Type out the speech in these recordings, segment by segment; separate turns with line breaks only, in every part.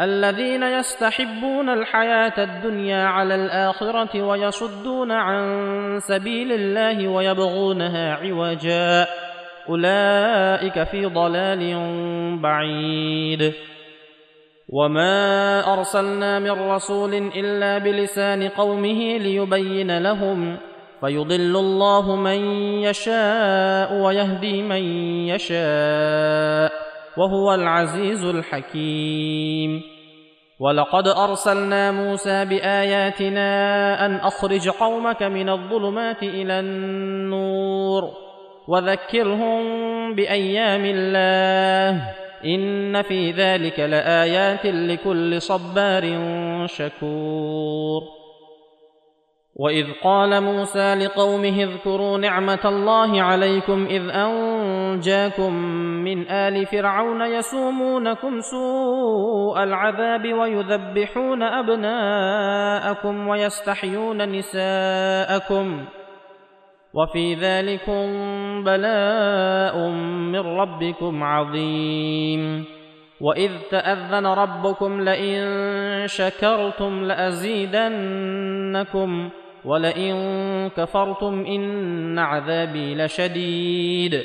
الذين يستحبون الحياة الدنيا على الآخرة ويصدون عن سبيل الله ويبغونها عوجا. أولئك في ضلال بعيد. وما أرسلنا من رسول إلا بلسان قومه ليبين لهم فيضل الله من يشاء ويهدي من يشاء. وهو العزيز الحكيم. ولقد أرسلنا موسى بآياتنا أن أخرج قومك من الظلمات إلى النور وذكرهم بأيام الله. إن في ذلك لآيات لكل صبار شكور. وإذ قال موسى لقومه اذكروا نعمة الله عليكم إذ انجاكم من ال فرعون يسومونكم سوء العذاب ويذبحون ابناءكم ويستحيون نساءكم وفي ذلكم بلاء من ربكم عظيم واذ تاذن ربكم لئن شكرتم لازيدنكم ولئن كفرتم ان عذابي لشديد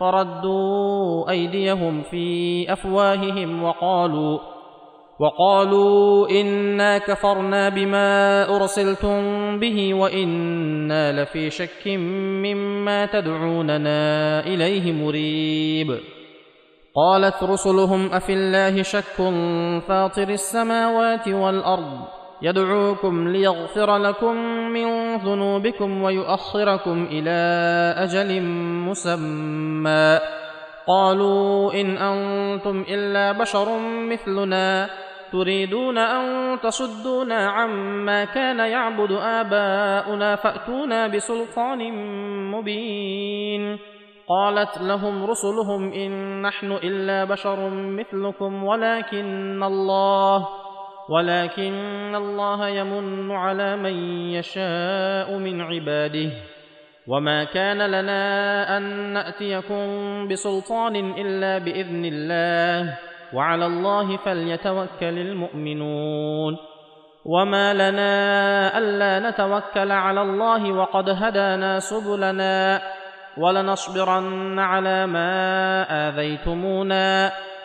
فردوا أيديهم في أفواههم وقالوا وقالوا إنا كفرنا بما أرسلتم به وإنا لفي شك مما تدعوننا إليه مريب. قالت رسلهم أفي الله شك فاطر السماوات والأرض يدعوكم ليغفر لكم من ذنوبكم ويؤخركم إلى أجل مسمى. قالوا إن أنتم إلا بشر مثلنا. تريدون أن تصدونا عما كان يعبد آباؤنا فأتونا بسلطان مبين. قالت لهم رسلهم إن نحن إلا بشر مثلكم ولكن الله ولكن الله يمن على من يشاء من عباده. وما كان لنا أن نأتيكم بسلطان إلا بإذن الله وعلى الله فليتوكل المؤمنون. وما لنا ألا نتوكل على الله وقد هدانا سبلنا ولنصبرن على ما آذيتمونا.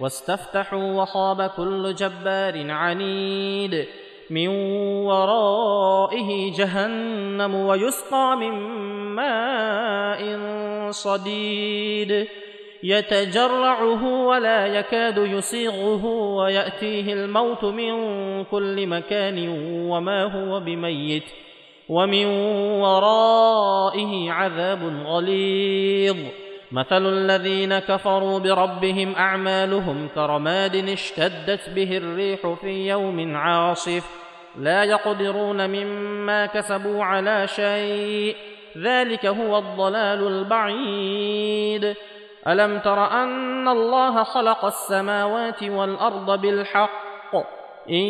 واستفتحوا وخاب كل جبار عنيد من ورائه جهنم ويسقى من ماء صديد. يتجرعه ولا يكاد يسيغه ويأتيه الموت من كل مكان وما هو بميت ومن ورائه عذاب غليظ. مثل الذين كفروا بربهم أعمالهم كرماد اشتدت به الريح في يوم عاصف لا يقدرون مما كسبوا على شيء ذلك هو الضلال البعيد. ألم تر أن الله خلق السماوات والأرض بالحق؟ إن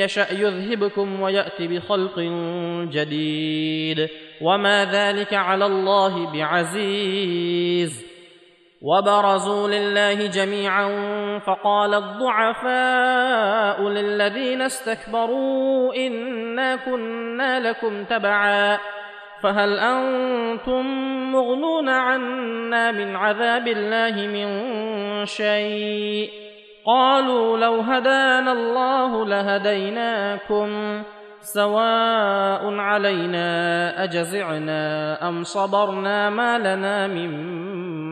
يشأ يذهبكم ويات بخلق جديد. وما ذلك على الله بعزيز وبرزوا لله جميعا فقال الضعفاء للذين استكبروا انا كنا لكم تبعا فهل أنتم مغنون عنا من عذاب الله من شيء قالوا لو هدانا الله لهديناكم سواء علينا أجزعنا أم صبرنا ما لنا من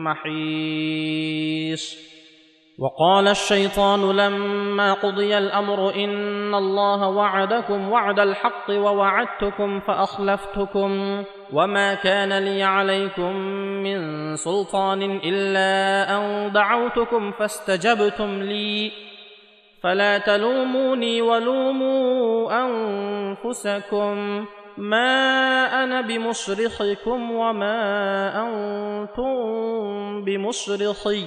محيص. وقال الشيطان لما قضي الأمر إن الله وعدكم وعد الحق ووعدتكم فأخلفتكم وما كان لي عليكم من سلطان إلا أن دعوتكم فاستجبتم لي. فلا تلوموني ولوموا أنفسكم ما أنا بمصرخكم وما أنتم بمصرخي.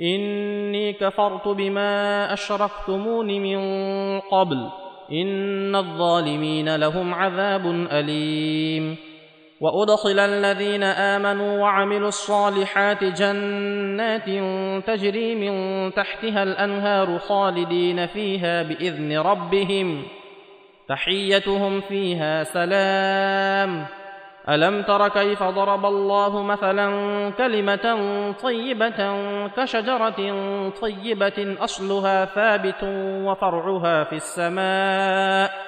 إني كفرت بما أشركتمون من قبل. إن الظالمين لهم عذاب أليم. وادخل الذين امنوا وعملوا الصالحات جنات تجري من تحتها الانهار خالدين فيها باذن ربهم تحيتهم فيها سلام الم تر كيف ضرب الله مثلا كلمه طيبه كشجره طيبه اصلها ثابت وفرعها في السماء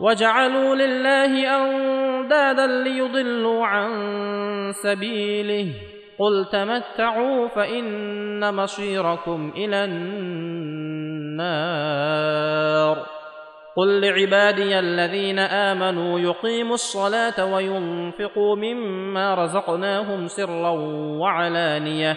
وجعلوا لله أندادا ليضلوا عن سبيله. قل تمتعوا فإن مصيركم إلى النار. قل لعبادي الذين آمنوا يقيموا الصلاة وينفقوا مما رزقناهم سرا وعلانية.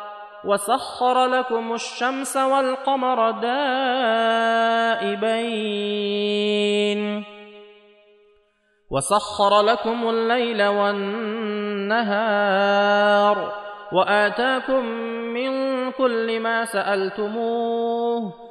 وسخر لكم الشمس والقمر دائبين. وسخر لكم الليل والنهار وآتاكم من كل ما سألتموه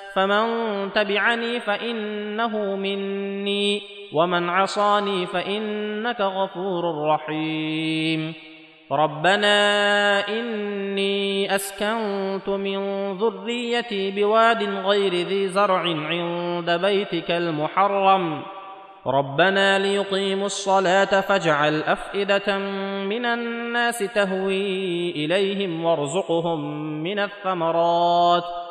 فمن تبعني فإنه مني ومن عصاني فإنك غفور رحيم. ربنا إني أسكنت من ذريتي بواد غير ذي زرع عند بيتك المحرم. ربنا ليقيموا الصلاة فاجعل أفئدة من الناس تهوي إليهم وارزقهم من الثمرات.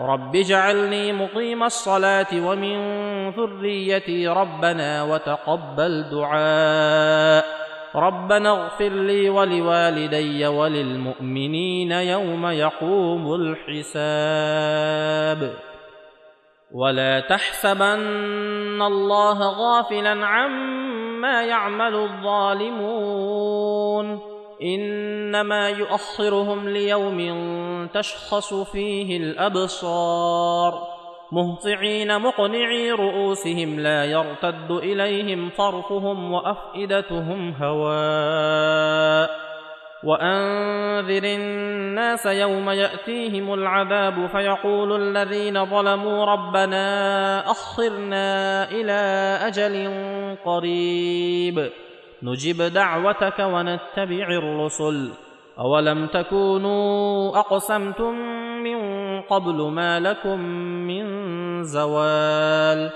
رب اجعلني مقيم الصلاه ومن ذريتي ربنا وتقبل دعاء ربنا اغفر لي ولوالدي وللمؤمنين يوم يقوم الحساب ولا تحسبن الله غافلا عما يعمل الظالمون إنما يؤخرهم ليوم تشخص فيه الأبصار. مهطعين مقنعي رؤوسهم لا يرتد إليهم طرفهم وأفئدتهم هواء. وأنذر الناس يوم يأتيهم العذاب فيقول الذين ظلموا ربنا أخرنا إلى أجل قريب. نجب دعوتك ونتبع الرسل. أولم تكونوا أقسمتم من قبل ما لكم من زوال؟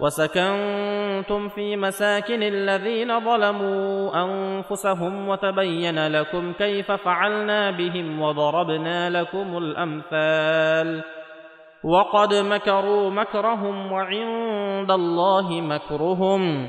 وسكنتم في مساكن الذين ظلموا أنفسهم وتبين لكم كيف فعلنا بهم وضربنا لكم الأمثال. وقد مكروا مكرهم وعند الله مكرهم.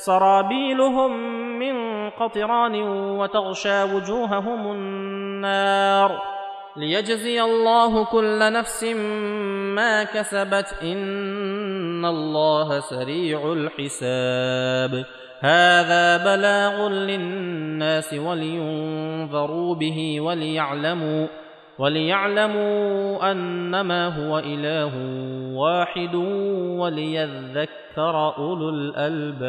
سرابيلهم من قطران وتغشى وجوههم النار ليجزي الله كل نفس ما كسبت إن الله سريع الحساب. هذا بلاغ للناس ولينذروا به وليعلموا وليعلموا أنما هو إله واحد وليذكر أولو الألباب